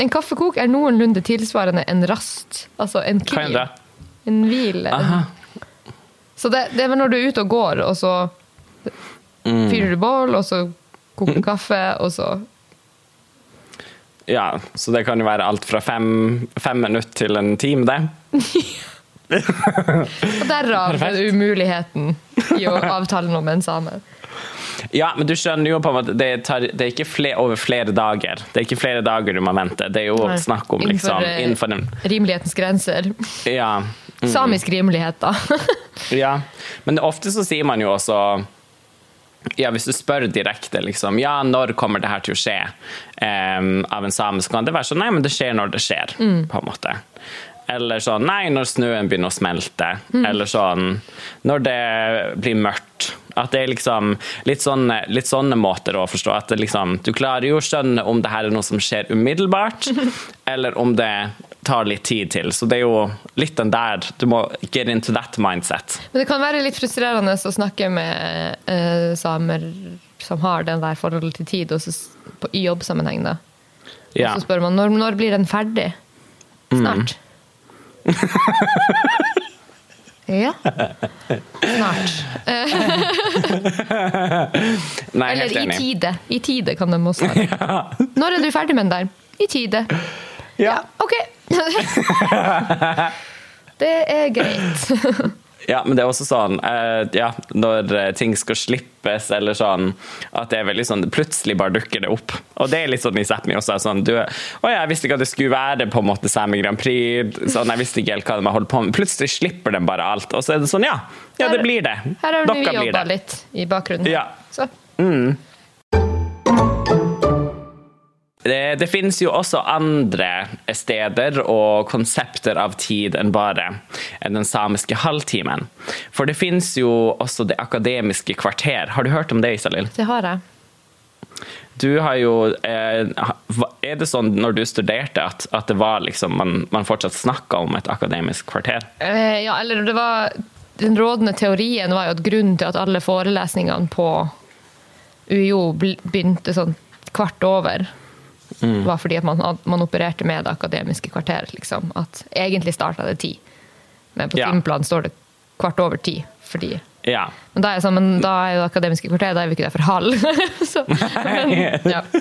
En kaffekok er noenlunde tilsvarende en rast. Altså en hvil. En hvile. Så det, det, er når du er ute og går, og så mm. fyrer du bål, og så koker du kaffe, og så Ja, så det kan jo være alt fra fem, fem minutter til en time, det. Og derav umuligheten i å avtale noe med en same. Ja, men du skjønner jo på en måte det, tar, det er ikke fler, over flere dager. Det er ikke flere dager du må vente. Det er jo Nei. snakk om liksom, innenfor, innenfor den Rimelighetens grenser. Ja. Mm. Samisk rimelighet, da. ja. Men ofte så sier man jo også ja, Hvis du spør direkte liksom, ja, når kommer det her til å skje um, av en same, så kan det være sånn nei, men det skjer når det skjer. Mm. på en måte. Eller sånn Nei, når snøen begynner å smelte. Mm. Eller sånn Når det blir mørkt. At det er liksom litt sånne, litt sånne måter å forstå. At liksom, du klarer jo å skjønne om det her er noe som skjer umiddelbart, eller om det tar litt tid til. Så det er jo litt den der Du må get into that mindset. Men det kan være litt frustrerende å snakke med uh, samer som har den der forholdet til tid, og så, på, i jobbsammenheng, da. Ja. Og så spør man når, når blir den ferdig? Snart. Mm. Ja. Snart. Nei, Eller i tide. I tide kan de også være. Når er du ferdig med den der? I tide. Ja. ja OK. det er greit. Ja, men det er også sånn uh, ja, når eh, ting skal slippes, eller sånn at det er veldig sånn Plutselig bare dukker det opp. Og det er litt sånn i Sápmi også. Sånn, du, å, jeg visste ikke at det skulle være på en måte Sámi Grand Prix. Sånn, jeg visste ikke helt hva de holdt på med. Plutselig slipper de bare alt. Og så er det sånn, ja. Ja, det blir det. Her har vi jobba litt i bakgrunnen. Ja. Så. Mm. Det, det, finnes jo også andre steder og konsepter av tid enn bare den samiske halvtimen. For det finnes jo også Det akademiske kvarter. Har du hørt om det, Isalill? Det har jeg. Du har jo eh, Er det sånn når du studerte at, at det var liksom man, man fortsatt snakka om et akademisk kvarter? Eh, ja, eller det var Den rådende teorien var jo at grunnen til at alle forelesningene på UiO begynte sånn kvart over mm. var fordi at man, man, opererte med det akademiske kvarteret. Liksom. At egentlig starta det ti, men på ja. timeplanen står det kvart over ti. Fordi ja. Men da er, sånn, men da er jo det akademiske kvarteret da er vi ikke der for halv. Så, men, ja.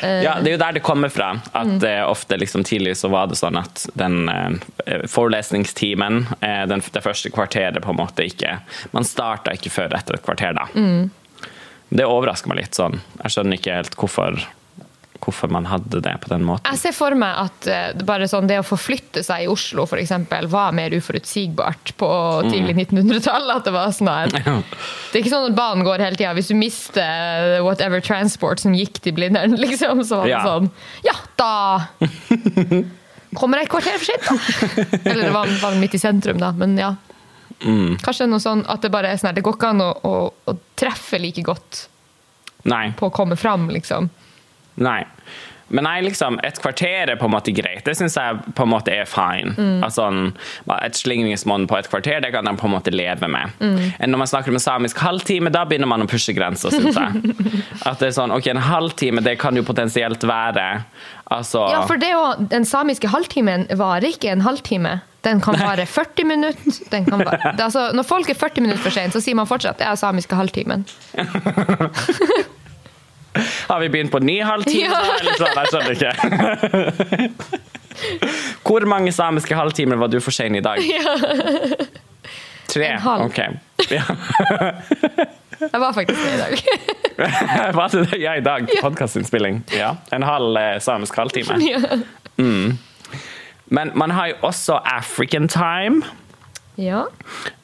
Ja, det er jo der det kommer fra. At eh, ofte liksom tidlig så var det sånn at den uh, forelesningstimen, uh, den, det første kvarteret på en måte ikke Man starta ikke før etter et kvarter, da. Det overrasker meg litt sånn. Jeg skjønner ikke helt hvorfor, hvorfor man hadde det på den måten. Jeg ser for meg at eh, bare sånn, det å forflytte seg i Oslo eksempel, var mer uforutsigbart på tidlig 1900-tall. At det var sånn her Det er ikke sånn at banen går hele tida. Hvis du mister whatever transport som gikk til Blindern, liksom, så var det Ja. sånn Ja, da kommer jeg et kvarter for sent, da. Eller det var, var midt i sentrum, da. Men ja. Mm. Kanskje noe sånn at det bare er sånn her, det går ikke an å, å, å treffe like godt Nei. på å komme fram, liksom. Nei. Men nei, liksom, et kvarter er på en måte greit. Det syns jeg på en måte er fine. Altså, et slingringsmonn på et kvarter det kan de på en måte leve med. Enn når man snakker om samisk halvtime, da begynner man å pushe grenser, syns jeg. At det er sånn, ok, En halvtime det kan jo potensielt være altså, Ja, for det jo, den samiske halvtimen varer ikke en halvtime. Den kan vare 40 minutter. Den kan vare, altså, når folk er 40 minutter for sent, så sier man fortsatt det er samiske halvtimen. Har vi begynt på ny halvtime? Ja. Eller? Jeg skjønner ikke. Hvor mange samiske halvtimer var du for sein i dag? Tre? En halv. Ok. Ja. Jeg var faktisk det i dag. Var det det? Ja, i dag. Podkastinnspilling. Ja. En halv eh, samisk halvtime. Ja. Men man har jo også African time. ja.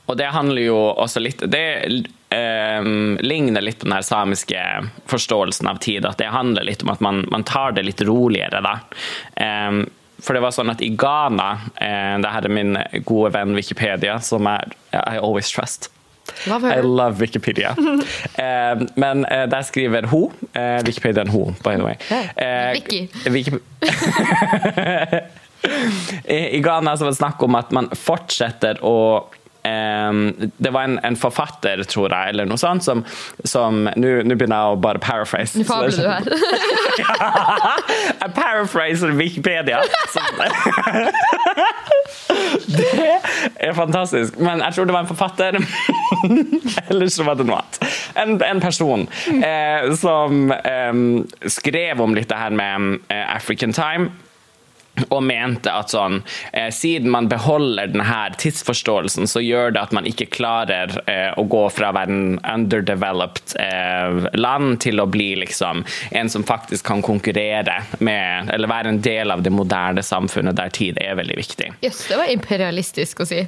Og det handler jo også litt Det eh, ligner litt på den her samiske forståelsen av tid. At det handler litt om at man, man tar det litt roligere, da. Um, for det var sånn at i Ghana eh, Det her er min gode venn Wikipedia, som er I always trust. Love I love Wikipedia. Eh, men eh, der skriver hun eh, Wikipedia er en hun, by the way. Eh, Wiki. I I Ghana så var det snakk om at man fortsetter å ehm, det var en, en forfatter, tror jeg, eller noe sånt, som, nå begynner jeg å bare paraphrase. Nå fabler du her. Jeg paraphraser Wikipedia. Det er fantastisk. Men jeg tror det var en forfatter. Eller så var det noe annet. En, en person eh, som eh, skrev om litt det her med eh, African time. Og mente at sånn, eh, siden man beholder denne tidsforståelsen, så gjør det at man ikke klarer eh, å gå fra å være en underdeveloped eh, land til å bli liksom en som faktisk kan konkurrere med Eller være en del av det moderne samfunnet der tid er veldig viktig. Jøss, det var imperialistisk å si.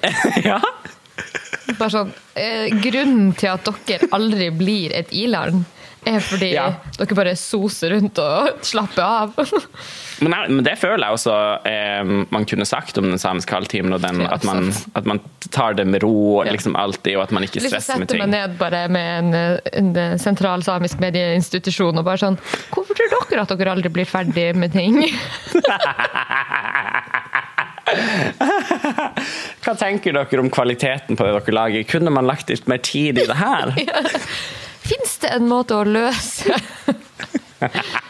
ja. Bare sånn, eh, grunnen til at dere aldri blir et i-land, er fordi Ja. dere bare soser rundt og slapper av. Men, jeg- men det føler jeg også eh, man kunne sagt om den samiske halvtimen, og den, at, man, at man tar det med ro liksom alltid, og at man ikke stresser med sette meg ned bare med en, en sentral samisk medieinstitusjon og bare sånn Hvorfor tror dere at dere aldri blir ferdig med ting? Hva tenker dere om kvaliteten på det dere lager? Kunne man lagt litt mer tid i det her? Fins det en måte å løse Nei.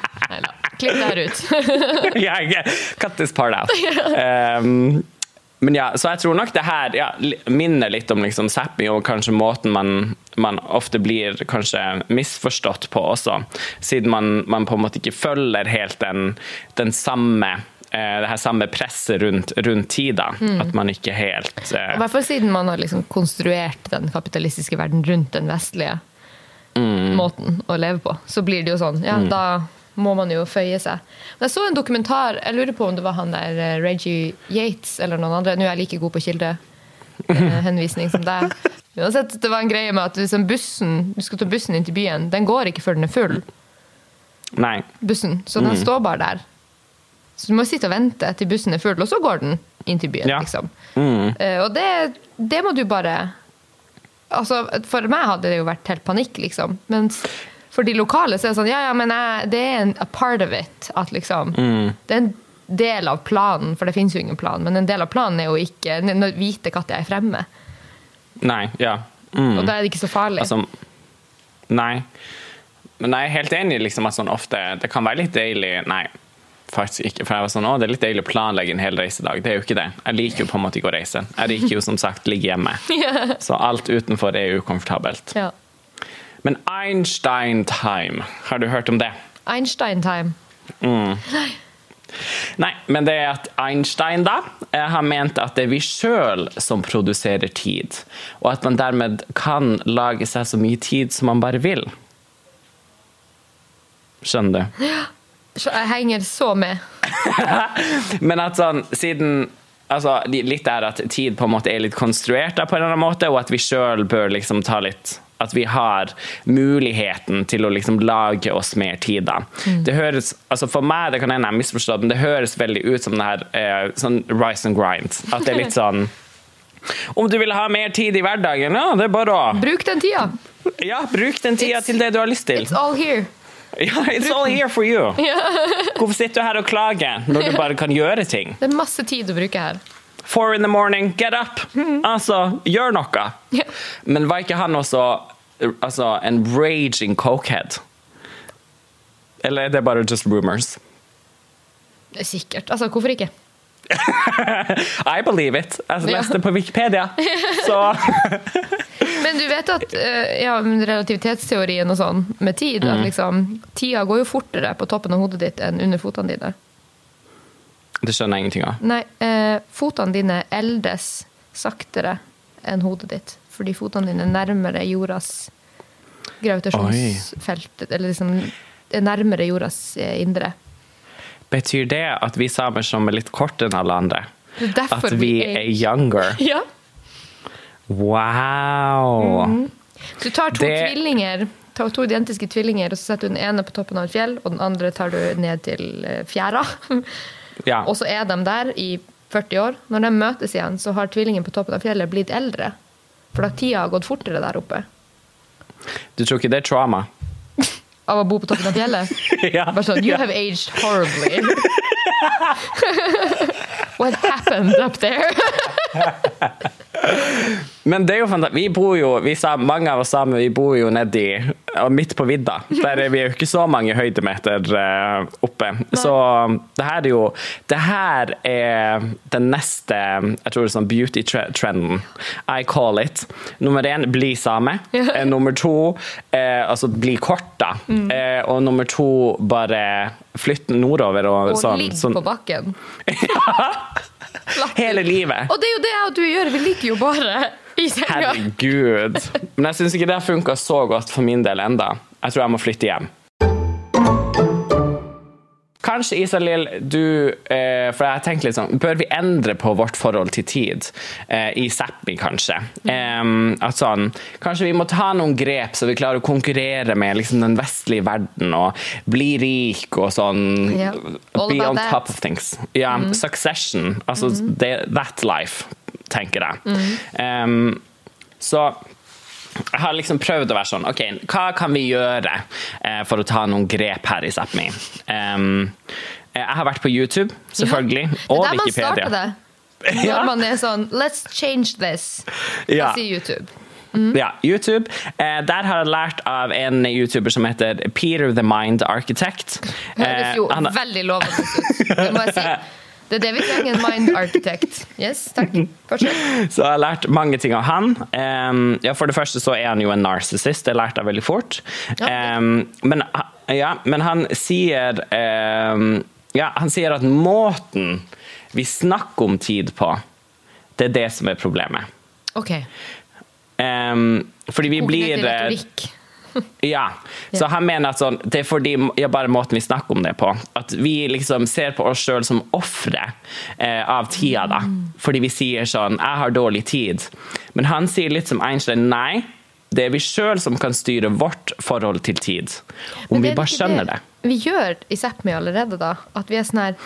Klipp det her ut. Jeg cut this part out. Um, men ja, så jeg tror nok det her ja, minner litt om liksom zapping og kanskje måten man, man ofte blir kanskje misforstått på også. Siden man, man på en måte ikke følger helt den, den samme eh, det her samme presset rundt, rundt tida. At man ikke helt I uh... hvert fall siden man har liksom konstruert den kapitalistiske verden rundt den vestlige måten å leve på. Så blir det jo sånn. Ja, da må man jo føye seg. Men jeg så en dokumentar, jeg lurer på om det var han der eh, Reggie Yates eller noen andre. Nå er jeg like god på kildehenvisning som deg. Uansett, det var en greie med at liksom bussen, du skal ta bussen inn til byen. Den går ikke før den er full. Nei. bussen, så den står bare der. Så du må sitte og vente til bussen er full, og så går den inn til byen. Ja. liksom. Mm. Eh, og det, det må du bare altså, For meg hadde det jo vært helt panikk, liksom. Mens for de lokale så er det sånn Ja, ja, men jeg, det er en a part of it. At liksom Mm. Det er en del av planen, for det finnes jo ingen plan, men en del av planen er jo ikke å vite når jeg er fremme. Nei. Ja. Mm. Og da er det ikke så farlig. Altså, nei. Men jeg er helt enig liksom, at sånn ofte Det kan være litt deilig Nei, faktisk ikke. For jeg var sånn, å, det er litt deilig å planlegge en hel reisedag. Det er jo ikke det. Jeg liker jo på en måte ikke å reise. Jeg liker jo som sagt ligge hjemme. Så alt utenfor er ukomfortabelt. ja. Men Einstein time, har du hørt om det? Einstein-time. Nei, Nei, men det er at Einstein da eh, har ment at det er vi sjøl som produserer tid, og at man dermed kan lage seg så mye tid som man bare vil. Skjønner du? Ja. Jeg henger så med. Men at sånn, siden altså, Litt er at tid på en måte er litt konstruert, da, på en eller annen måte, og at vi sjøl bør liksom ta litt At vi har muligheten til å liksom lage oss mer tid. da. Det høres, altså For meg det kan hende jeg har misforstått, men det høres veldig ut som det her eh, sånn rise and grind. At det er litt sånn Om du vil ha mer tid i hverdagen, ja, det er bare å Bruk den tida! Ja, bruk den tida til det du har lyst til. It's all here. Ja, it's all here for you. Hvorfor sitter du her og klager når du bare kan gjøre ting? Det er masse tid å bruke her. Four in the morning, get up! Altså, gjør noe! Ja. Men var ikke han også altså, en raging cokehead? Eller er det bare just rumors? Er Sikkert. Altså, hvorfor ikke? I believe it. Jeg Ja. leste på Wikipedia. Så Men du vet at eh, ja, relativitetsteorien og sånn med tid Mm. at liksom, Tida går jo fortere på toppen av hodet ditt enn under fotene dine. Det skjønner jeg ingenting av. Nei, eh, fotene dine eldes saktere enn hodet ditt. Fordi fotene dine er nærmere jordas gravitasjonsfelt. Eller liksom er nærmere jordas eh, indre. Betyr det at vi samer som er litt kortere enn alle andre, at vi er younger? Ja. Wow! Du tar to Det- tvillinger, tar to identiske tvillinger, og så setter du den ene på toppen av et fjell, og den andre tar du ned til eh, fjæra. Ja. Og så er de der i 40 år. Når de møtes igjen, så har tvillingen på toppen av fjellet blitt eldre. For da tida har gått fortere der oppe. Du tror ikke det er trauma? Av å bo på toppen av fjellet. ja. Bare sånn, you have aged horribly. What happened up there? Men det er jo fantastisk. Vi bor jo, vi mange av oss sammen, vi bor jo nedi midt på vidda. Der er vi jo ikke så mange høydemeter eh, oppe. Så det her er jo Det her er den neste jeg tror det er sånn beauty-trenden. I call it. Nummer én bli same. Eh, nummer to eh, altså bli kort, da. Mm. Eh, og nummer to bare flytte nordover og, Og sånn. ligge sånn på bakken. hele livet. Og det er jo det jeg og du gjør. Vi ligger jo bare i senga. Herregud. Men jeg syns ikke det funka så godt for min del enda. Jeg tror jeg må flytte hjem. Kanskje, Isalill, du eh, For jeg har tenkt litt sånn Bør vi endre på vårt forhold til tid? Eh, I Sápmi, kanskje. Eh, at sånn Kanskje vi må ta noen grep så vi klarer å konkurrere med liksom, den vestlige verden og bli rik og sånn. yeah. Be on that. top of things. Ja, Succession. Altså det, that life, tenker jeg. Em, så jeg har liksom prøvd å være sånn OK, hva kan vi gjøre eh, for å ta noen grep her i Sápmi? Um, jeg har vært på YouTube, selvfølgelig, Det og er der man starter det. Ja. Når man er sånn Let's change this. Ja. Si YouTube. YouTube. Ja, YouTube. Eh, der har jeg lært av en YouTuber som heter Peter the Mind Architect. Høres jo Eh, han- veldig lovende ut. Det må jeg si. Det er det vi trenger, en mind architect. Yes, takk. Fortsett. Så jeg har lært mange ting av han. Um, ja, for det første så er han jo en narcissist, det lærte jeg veldig fort. Ja. Men, ja, men han sier um, Ja, han sier at måten vi snakker om tid på, det er det som er problemet. Ok. Fordi vi blir til eh, retorikk. Ja. Så han mener at sånn, det er fordi ja, bare måten vi snakker om det på. At vi liksom ser på oss sjøl som ofre eh, av tida, da. Fordi vi sier sånn 'Jeg har dårlig tid'. Men han sier litt som Einstein nei. Det er vi sjøl som kan styre vårt forhold til tid. Om vi bare skjønner det. Vi gjør i Sápmi allerede, da. At vi er sånn her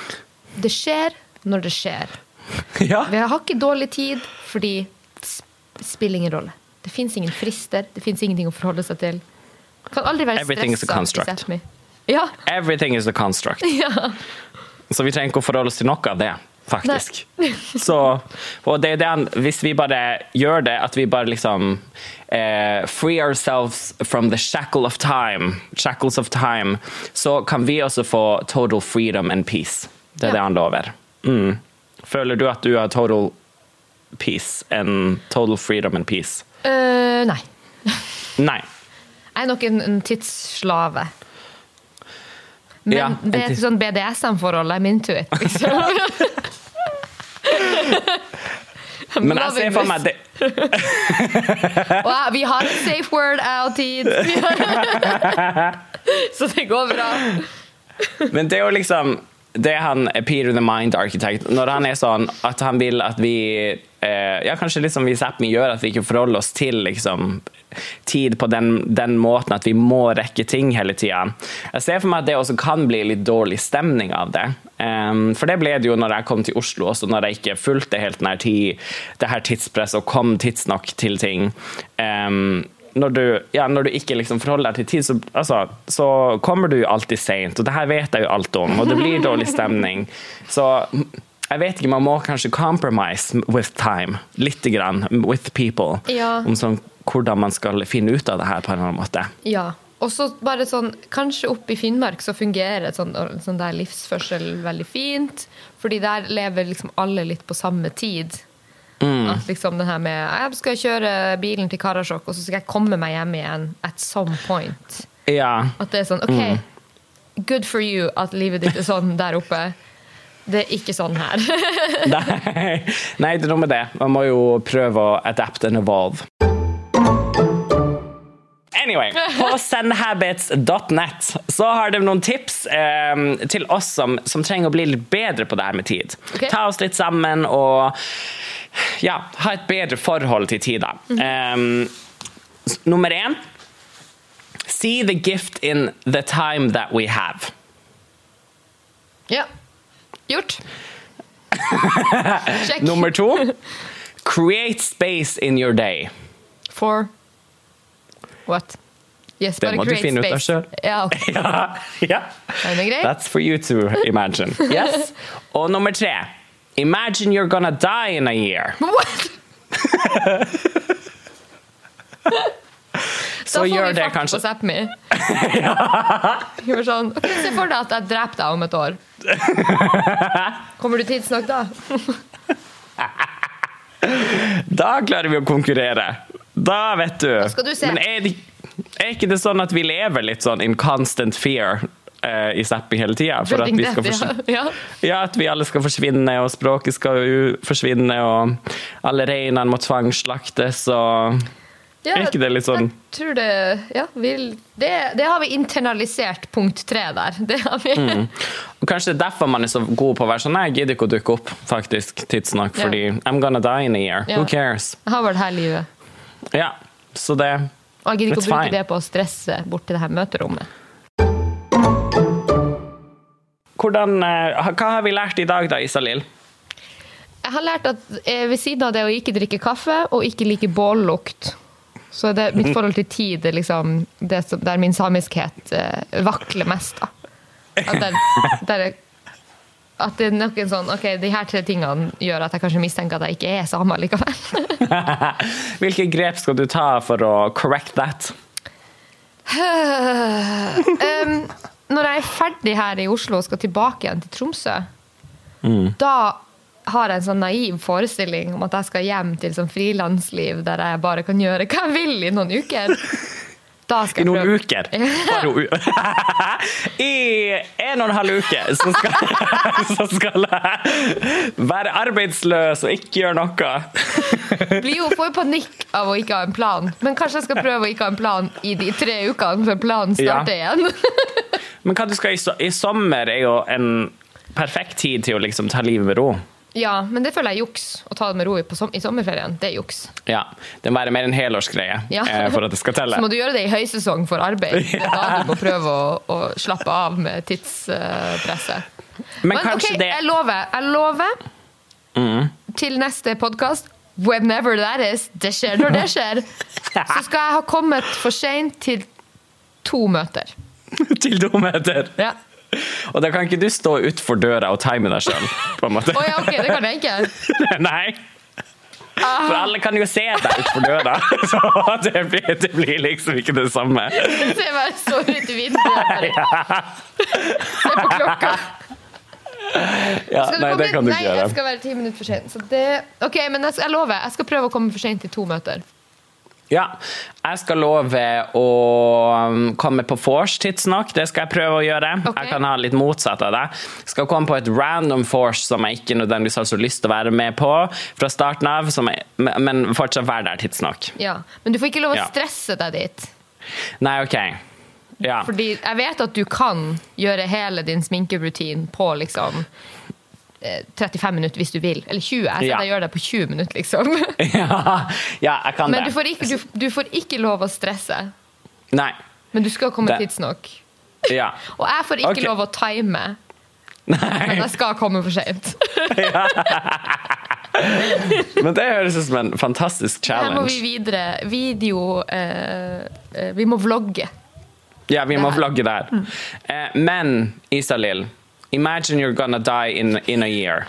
Det skjer når det skjer. Ja. Vi har ikke dårlig tid fordi det spiller ingen rolle. Det fins ingen frister, det fins ingenting å forholde seg til. Kan aldri være Everything is a construct. Ja. Everything is a construct. ja. Så vi trenger ikke å forholde oss til noe av det, faktisk. Så, og det er det hvis vi bare gjør det, at vi bare liksom eh, Free ourselves from the shackle of time, shackles of time, så kan vi også få total freedom and peace. Det er Ja. det han lover. Mm. Føler du at du har total peace and total freedom and peace? Uh, nei. Nei. Jeg er nok en, en tidsslave. Men Ja, en det er et sånn BDSM-forhold. Into it. Liksom. Men jeg ser for meg det, wow, vi har et safe word, out-tid! Så det går bra. Men det er jo liksom det er han Peter the Mind Architect Når han er sånn at han vil at vi eh, Ja, kanskje litt som vi Sápmi gjør, at vi ikke forholder oss til liksom tid på den, den måten at vi må rekke ting hele tida. Jeg ser for meg at det også kan bli litt dårlig stemning av det. Um, for det ble det jo når jeg kom til Oslo også, når jeg ikke fulgte helt denne tid, det her tidspresset og kom tidsnok til ting. Um, når du, ja, når du ikke liksom forholder deg til tid, så, altså, så kommer du jo alltid seint. Og det her vet jeg jo alt om, og det blir dårlig stemning. Så jeg vet ikke, man må kanskje compromise with time. Lite grann. With people. Ja. Om sånn, hvordan man skal finne ut av det her på en eller annen måte. Ja. Og så bare sånn, Kanskje oppe i Finnmark så fungerer et sånn, sånn der livsførsel veldig fint. Fordi der lever liksom alle litt på samme tid. At liksom det her med Jeg skal kjøre bilen til Karasjok, og så skal jeg komme meg hjem igjen at some point. Ja. At det er sånn OK, good for you at livet ditt er sånn der oppe. Det er ikke sånn her. Nei, nei, det er noe med det. Man må jo prøve å adapt and evolve. Anyway, på sendhabits.net så har de noen tips eh, til oss som, som trenger å bli litt bedre på det her med tid. Okay. Ta oss litt sammen og ja, ha et bedre forhold til tid. da. Eh, s- nummer én See the gift in the time that we have. ja. Gjort. Sjekk. Nummer to Create space in your day. For what? Yes, Det må du finne finne ut av sjøl. Ja. Ja, ja. That's for you to imagine. Yes. Og nummer tre. Imagine you're gonna die in a year. What? Så gjør det Da får vi fart på Sápmi. ja. sånn. Se for deg at jeg dreper deg om et år. Kommer du tidsnok da? Da klarer vi å konkurrere. Da vet du. skal du se. Men er, er ikke det sånn at vi lever litt sånn in constant fear eh, i Zappi hele tida? For at vi death, ja. ja. Ja, at vi alle skal forsvinne, og språket skal jo forsvinne, og alle reinene må tvangsslaktes, og Ja, Er ikke det litt sånn- Jeg tror det Ja, vi, det, det har vi internalisert punkt tre der. Det har vi. Mm. Kanskje det er derfor man er så god på å være sånn Nei, jeg gidder ikke å dukke opp faktisk tidsnok, Ja. fordi I'm gonna die in a year. Ja. Who cares? Jeg har vært her livet. Ja, så det Og jeg gidder ikke å bruke fine. det på å stresse bort til det her møterommet. Hvordan, eh, Hva har vi lært i dag, da, Isalill? Jeg har lært at eh, ved siden av det å ikke drikke kaffe og ikke like bållukt, så det mitt forhold til tid er liksom det som, der min samiskhet eh, vakler mest. da. At, den, der er, at det er noen sånn Ok, de her tre tingene gjør at jeg kanskje mistenker at jeg ikke er same likevel. Hvilke grep skal du ta for å correct that? um, når jeg er ferdig her i Oslo og skal tilbake igjen til Tromsø, da har jeg en sånn naiv forestilling om at jeg skal hjem til sånn frilansliv der jeg bare kan gjøre hva jeg vil i noen uker. I noen prøve- uker? I en og en halv uke så skal, så skal jeg være arbeidsløs og ikke gjøre noe. Blir jo, får jo panikk av å ikke ha en plan, men kanskje jeg skal prøve å ikke ha en plan i de tre ukene før planen starter igjen. Men hva du skal i, i sommer er jo en perfekt tid til å liksom ta livet med ro. Ja, men det føler jeg er juks. Å ta det med ro i, på som, i sommerferien, det er juks. Ja, Det må være mer en helårsgreie Ja. eh, for at det skal telle. Så må du gjøre det i høysesong for arbeid. Det er da du må prøve å, å slappe av med tidspresset. Men kanskje ok, det jeg lover. Jeg lover til neste podkast, whenever that is, det skjer når det skjer, så skal jeg ha kommet for seint til to møter. til to møter. Ja. Og da kan ikke du stå utfor døra og time deg sjøl, på en måte. Oh, ja, ok, det kan jeg ikke. Nei. For alle kan jo se deg utfor døra, så det blir, det blir liksom ikke det samme. Se meg så ut i vinduet. bare. Se på klokka. Ja, nei, det kan du Nei, ikke jeg gjøre. skal være ti minutter for sent. Så det... Ok, men jeg, jeg lover. Jeg skal prøve å komme for sent til to møter. Ja, jeg skal love å um, komme på vors tidsnok. Det skal jeg prøve å gjøre. Okay. Jeg kan ha litt motsatt av det. Skal komme på et random vors som jeg ikke nødvendigvis har så lyst til å være med på fra starten av, som jeg, men fortsatt være der tidsnok. Ja. Men du får ikke lov å stresse deg dit. Nei, OK. Ja. Fordi jeg vet at du kan gjøre hele din sminkerutin på liksom 35 minutter hvis du vil. Eller 20. Jeg Ja. gjør det på 20 minutter, liksom. ja, ja, jeg kan Men det. du får, ikke, du, du får ikke lov å stresse. Nei. Men du skal komme tidsnok. Ja. Og jeg får ikke okay. lov å time, men Nei. jeg skal komme for seint. Men det høres ut som en fantastisk challenge. Her må vi videre. Video eh, eh, Vi må vlogge. Ja, vi må vlogge der. Eh, men Isalill, imagine you're gonna die in, in a year.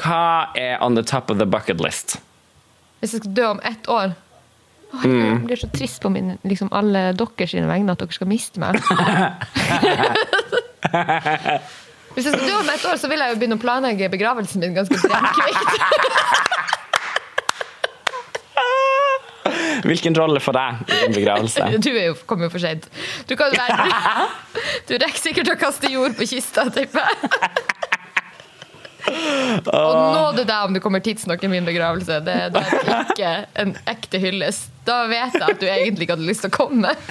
Hva er on the top of the bucket list? Hvis jeg skal dø om ett år Åh, Mm. Jeg blir så trist på min, liksom alle deres vegne at dere skal miste meg. Hvis jeg skal dø om ett år, så vil jeg jo begynne å planlegge begravelsen min ganske kvikt. Hvilken rolle får jeg i din begravelse? Du er jo, kom jo for sent. Du, kan være, du rekker sikkert å kaste jord på kista, tipper jeg. Og nåde deg om du kommer tidsnok i min begravelse. Det, det er ikke en ekte hyllest. Da vet jeg at du egentlig ikke hadde lyst til å komme.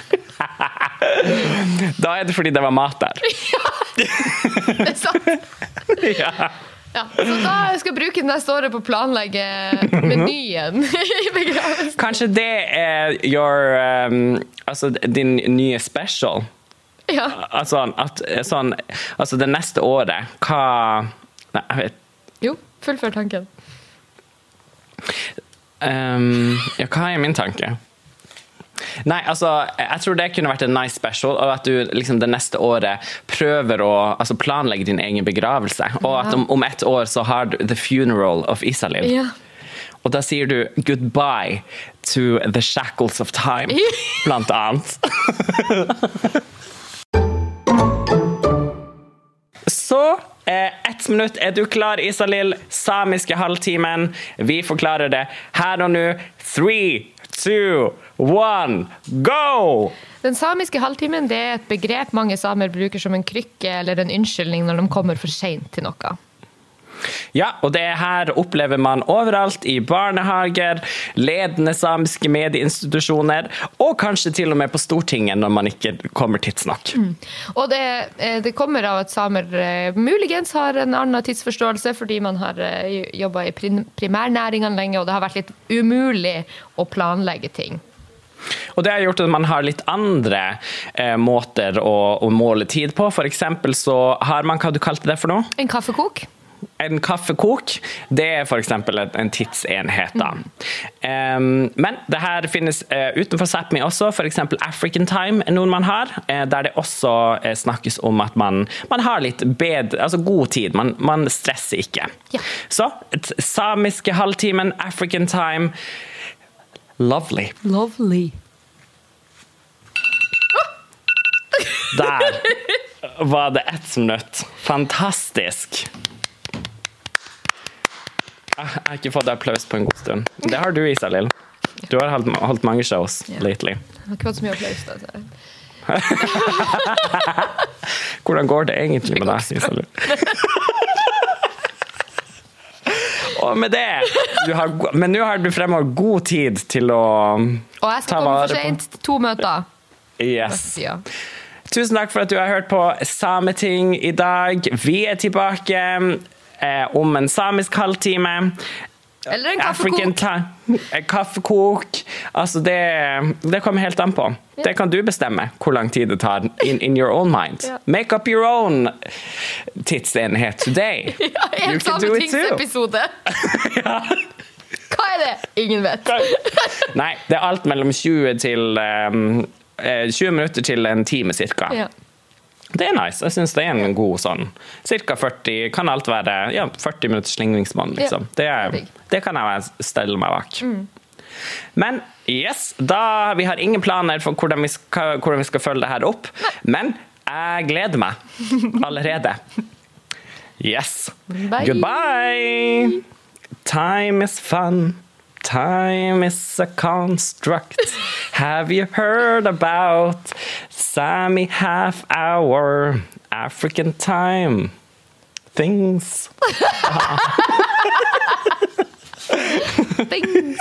Da er det fordi det var mat der. Ja, Det er sant. Ja. Ja, så da skal jeg bruke neste året på å planlegge menyen i begravelsen. Kanskje det er your um, Altså din nye special? Ja. Altså, at, sånn, altså det neste året, hva Nei, jeg vet Jo, fullfør tanken. Um, ja, hva er min tanke? Nei, altså, jeg tror det kunne vært en nice special, og at du liksom det neste året prøver å altså, planlegge din egen begravelse. Og at om, om ett år så har du The Funeral of Isalill. Ja. Og da sier du goodbye to the shackles of time, blant annet. Så eh, ett minutt. Er du klar, Isalill? Samiske halvtimen. Vi forklarer det her og nå. Three, two, one, go! Den samiske halvtimen det er et begrep mange samer bruker som en krykke eller en unnskyldning når de kommer for seint til noe. Ja, og det her opplever man overalt i barnehager, ledende samiske medieinstitusjoner, og kanskje til og med på Stortinget når man ikke kommer tidsnok. Og det, eh, det kommer av at samer eh, muligens har en annen tidsforståelse fordi man har jobba i prim- primærnæringene lenge, og det har vært litt umulig å planlegge ting. Og det har gjort at man har litt andre eh, måter å, å måle tid på. Eksempel så har man, hva du kalte det for noe? En kaffekok? En kaffekok, det er f.eks. en en tidsenhet. da. Um, men det her finnes uh, utenfor Sápmi også, f.eks. African time noen man har, uh, der det også uh, snakkes om at man, man har litt bedre, altså god tid, man, man stresser ikke. Ja. Så samiske halvtimen, African time, lovely. Lovely. Der var det ett minutt. Fantastisk. Jeg har ikke fått applaus på en god stund. Det har du, Isalill. Du har holdt, holdt mange shows Ja. lately. Jeg har ikke fått så mye applaus. Da. Hvordan går det egentlig med deg, Isalill? Og med det du har, Men nå har du fremover god tid til å Og jeg skal komme for på- seint to møter. Yes. Tusen takk for at du har hørt på Sameting i dag. Vi er tilbake om en samisk halvtime. Eller en kaffekok. Eh, Kaffekok. Altså, det, det kommer helt an på. Det kan du bestemme hvor lang tid det tar in, in your own mind. Ja. Make up your own tidsenhet today. Ja, en sametingsepisode. ja. Hva er det? Ingen vet. Nei, det er alt mellom 20 til um, eh, 20 minutter til en time cirka. Ja. Det er nice. Jeg syns det er en god sånn Cirka 40 Kan alt være ja, 40 minutters slingringsmonn, liksom. Det, er, det kan jeg stelle meg bak. Men yes, da Vi har ingen planer for hvordan vi skal, hvordan vi skal følge det her opp. Men jeg gleder meg allerede. Yes. Bye. Goodbye. Time is fun. Time is a construct. Have you heard about Sammy half hour African time? Things. Things.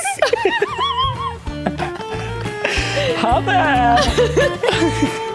Ha det!